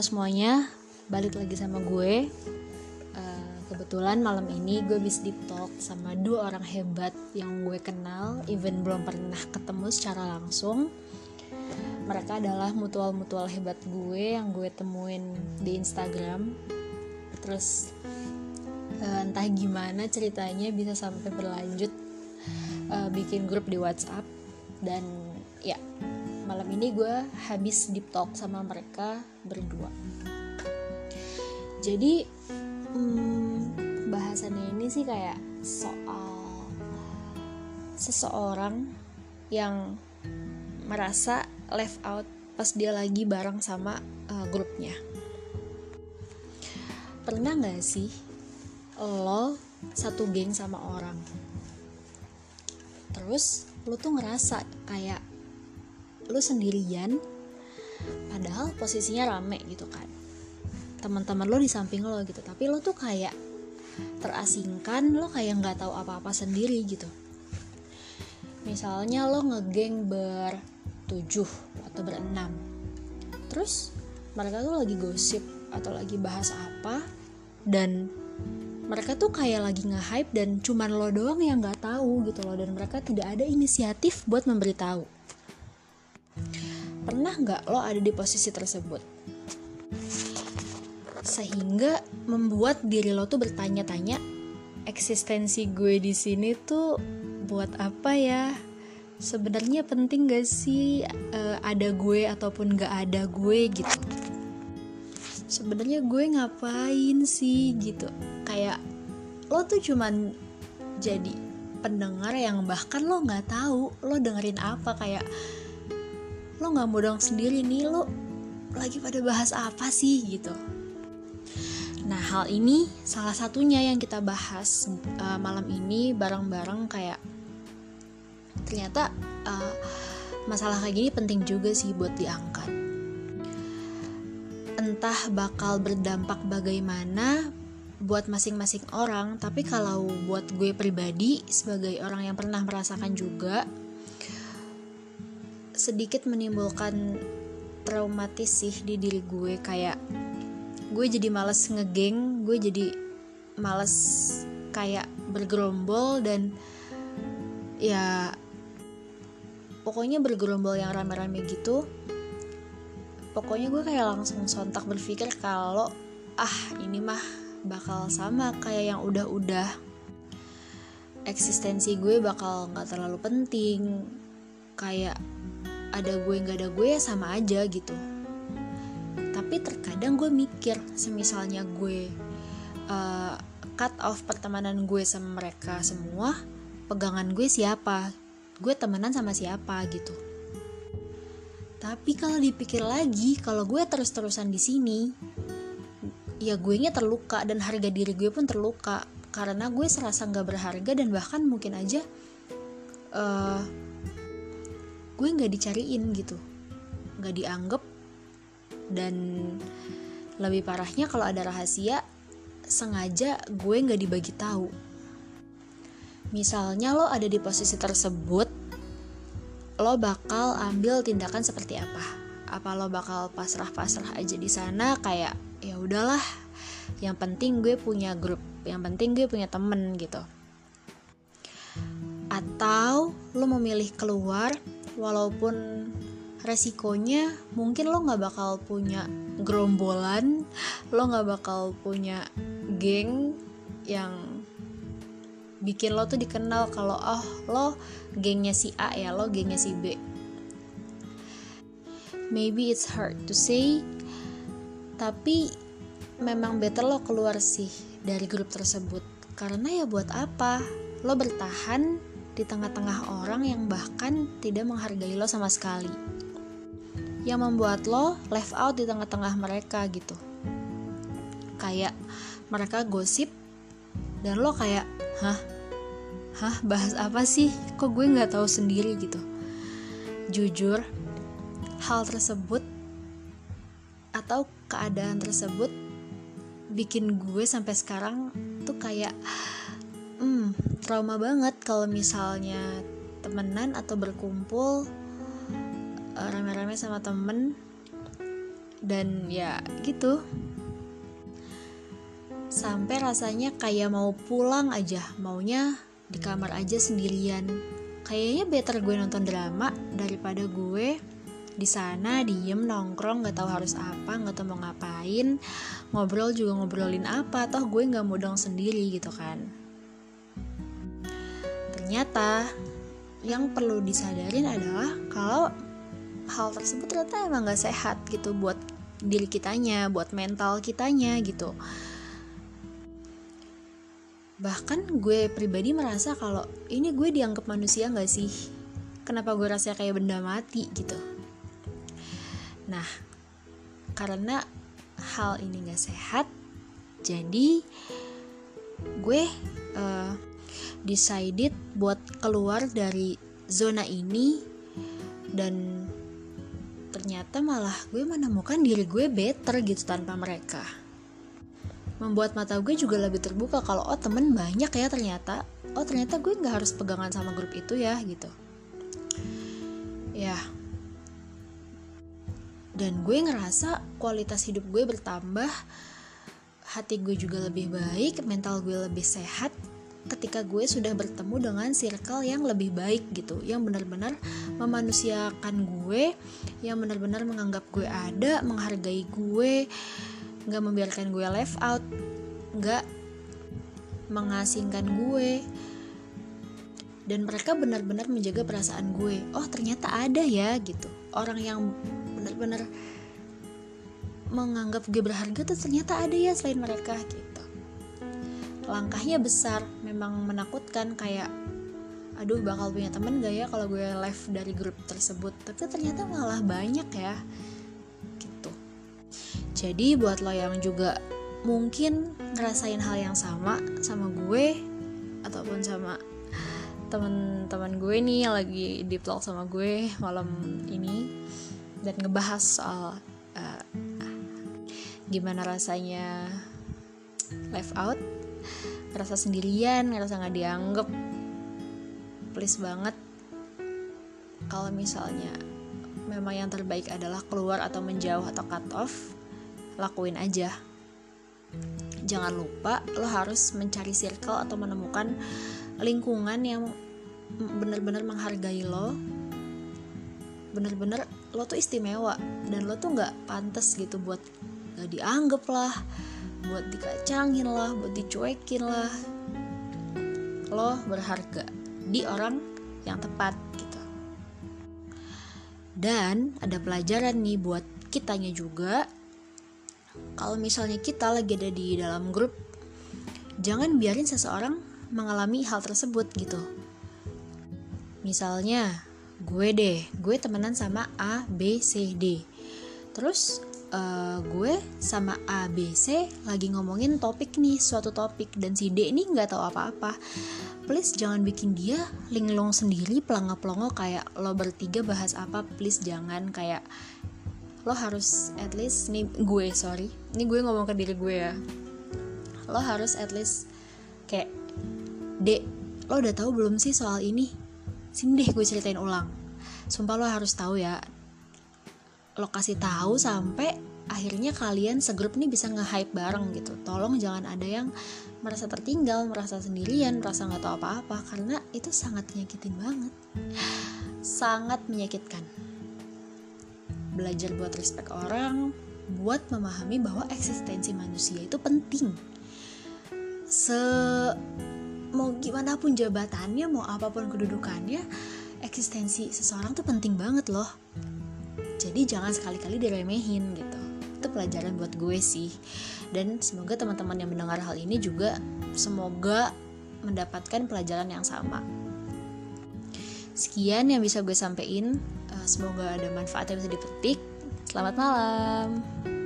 Halo semuanya, balik lagi sama gue. Uh, kebetulan malam ini gue bisa deep talk sama dua orang hebat yang gue kenal, even belum pernah ketemu secara langsung. Mereka adalah mutual-mutual hebat gue yang gue temuin di Instagram. Terus uh, entah gimana ceritanya bisa sampai berlanjut uh, bikin grup di WhatsApp dan malam ini gue habis deep talk sama mereka berdua. Jadi hmm, bahasannya ini sih kayak soal seseorang yang merasa left out pas dia lagi bareng sama uh, grupnya. Pernah nggak sih lo satu geng sama orang? Terus lo tuh ngerasa kayak lu sendirian padahal posisinya rame gitu kan. Teman-teman lo di samping lo gitu. Tapi lo tuh kayak terasingkan lo kayak nggak tahu apa-apa sendiri gitu. Misalnya lo ngegeng bertujuh atau berenam. Terus mereka tuh lagi gosip atau lagi bahas apa dan mereka tuh kayak lagi nge-hype dan cuman lo doang yang nggak tahu gitu loh. Dan mereka tidak ada inisiatif buat memberitahu Pernah nggak lo ada di posisi tersebut? Sehingga membuat diri lo tuh bertanya-tanya, eksistensi gue di sini tuh buat apa ya? Sebenarnya penting gak sih uh, ada gue ataupun gak ada gue gitu? Sebenarnya gue ngapain sih gitu? Kayak lo tuh cuman jadi pendengar yang bahkan lo nggak tahu lo dengerin apa kayak lo nggak mau dong sendiri nih lo lagi pada bahas apa sih gitu. Nah hal ini salah satunya yang kita bahas uh, malam ini bareng-bareng kayak ternyata uh, masalah kayak gini penting juga sih buat diangkat. Entah bakal berdampak bagaimana buat masing-masing orang, tapi kalau buat gue pribadi sebagai orang yang pernah merasakan juga, sedikit menimbulkan traumatis sih di diri gue. Kayak gue jadi males ngegeng gue jadi males kayak bergerombol dan ya pokoknya bergerombol yang rame-rame gitu pokoknya gue kayak langsung sontak berpikir kalau ah ini mah bakal sama kayak yang udah-udah eksistensi gue bakal nggak terlalu penting. Kayak ada gue nggak ada gue ya sama aja gitu. Tapi terkadang gue mikir semisalnya gue uh, cut off pertemanan gue sama mereka semua pegangan gue siapa? Gue temenan sama siapa gitu. Tapi kalau dipikir lagi kalau gue terus-terusan di sini ya gue nya terluka dan harga diri gue pun terluka. Karena gue serasa nggak berharga dan bahkan mungkin aja uh, gue nggak dicariin gitu. Nggak dianggap. Dan lebih parahnya kalau ada rahasia sengaja gue nggak dibagi tahu. Misalnya lo ada di posisi tersebut lo bakal ambil tindakan seperti apa? Apa lo bakal pasrah-pasrah aja di sana? Kayak ya udahlah yang penting gue punya grup yang penting gue punya temen gitu. Atau lo memilih keluar walaupun resikonya mungkin lo nggak bakal punya gerombolan lo nggak bakal punya geng yang bikin lo tuh dikenal kalau oh lo gengnya si A ya lo gengnya si B. Maybe it's hard to say tapi memang better lo keluar sih dari grup tersebut. Karena ya buat apa? Lo bertahan di tengah-tengah orang yang bahkan tidak menghargai lo sama sekali. Yang membuat lo left out di tengah-tengah mereka gitu. Kayak mereka gosip dan lo kayak, hah? Hah, bahas apa sih? Kok gue nggak tahu sendiri gitu. Jujur, hal tersebut atau keadaan tersebut bikin gue sampai sekarang tuh kayak trauma banget kalau misalnya temenan atau berkumpul eh, rame-rame sama temen. Dan ya gitu. Sampai rasanya kayak mau pulang aja. Maunya di kamar aja sendirian. Kayaknya better gue nonton drama daripada gue di sana diem nongkrong nggak tahu harus apa nggak tahu mau ngapain ngobrol juga ngobrolin apa. Toh gue nggak mau dong sendiri gitu kan ternyata yang perlu disadarin adalah kalau hal tersebut ternyata emang gak sehat gitu buat diri kitanya, buat mental kitanya gitu. Bahkan gue pribadi merasa kalau ini gue dianggap manusia gak sih? Kenapa gue rasa kayak benda mati gitu? Nah, karena hal ini gak sehat, jadi gue uh, decided buat keluar dari zona ini dan ternyata malah gue menemukan diri gue better gitu tanpa mereka. Membuat mata gue juga lebih terbuka kalau oh temen banyak ya ternyata. Oh ternyata gue nggak harus pegangan sama grup itu ya gitu. Ya. Dan gue ngerasa kualitas hidup gue bertambah hati gue juga lebih baik mental gue lebih sehat ketika gue sudah bertemu dengan circle yang lebih baik gitu yang benar-benar memanusiakan gue yang benar-benar menganggap gue ada menghargai gue nggak membiarkan gue left out nggak mengasingkan gue. Dan mereka benar-benar menjaga perasaan gue. Oh ternyata ada ya gitu. Orang yang benar-benar menganggap gue berharga tuh ternyata ada ya selain mereka gitu langkahnya besar. Memang menakutkan kayak aduh bakal punya temen gak ya kalau gue live dari grup tersebut? Tapi ternyata malah banyak ya gitu. Jadi buat lo yang juga mungkin ngerasain hal yang sama sama gue ataupun sama teman-teman gue nih yang lagi di talk sama gue malam ini dan ngebahas soal uh, gimana rasanya live out ngerasa sendirian ngerasa nggak dianggap please banget. Kalau misalnya memang yang terbaik adalah keluar atau menjauh atau cut off lakuin aja. Jangan lupa lo harus mencari circle atau menemukan lingkungan yang benar-benar menghargai lo. Bener-bener lo tuh istimewa dan lo tuh nggak pantas gitu buat gak dianggap lah buat dikacangin lah buat dicuekin lah. Lo berharga di orang yang tepat gitu. Dan ada pelajaran nih buat kitanya juga. Kalau misalnya kita lagi ada di dalam grup jangan biarin seseorang mengalami hal tersebut gitu. Misalnya gue deh gue temenan sama A B C D. Terus uh, gue sama A B C lagi ngomongin topik nih suatu topik. Dan si D ini nggak tahu apa-apa. Please jangan bikin dia linglung sendiri pelongo pelongo kayak lo bertiga bahas apa. Please jangan kayak lo harus at least nih gue sorry. Ini gue ngomong ke diri gue ya. Lo harus at least kayak D lo udah tahu belum sih soal ini? Sini deh gue ceritain ulang. Sumpah lo harus tahu ya lokasi tahu sampai akhirnya kalian segrup ini bisa nge-hype bareng gitu. Tolong jangan ada yang merasa tertinggal merasa sendirian merasa nggak tahu apa-apa karena itu sangat menyakitin banget. Sangat menyakitkan. Belajar buat respect orang buat memahami bahwa eksistensi manusia itu penting. Se mau gimana pun jabatannya mau apa pun kedudukannya eksistensi seseorang tuh penting banget loh jadi jangan sekali-kali diremehin gitu. Itu pelajaran buat gue sih. Dan semoga teman-teman yang mendengar hal ini juga semoga mendapatkan pelajaran yang sama. Sekian yang bisa gue sampaikan eh, semoga ada manfaat yang bisa dipetik. Selamat malam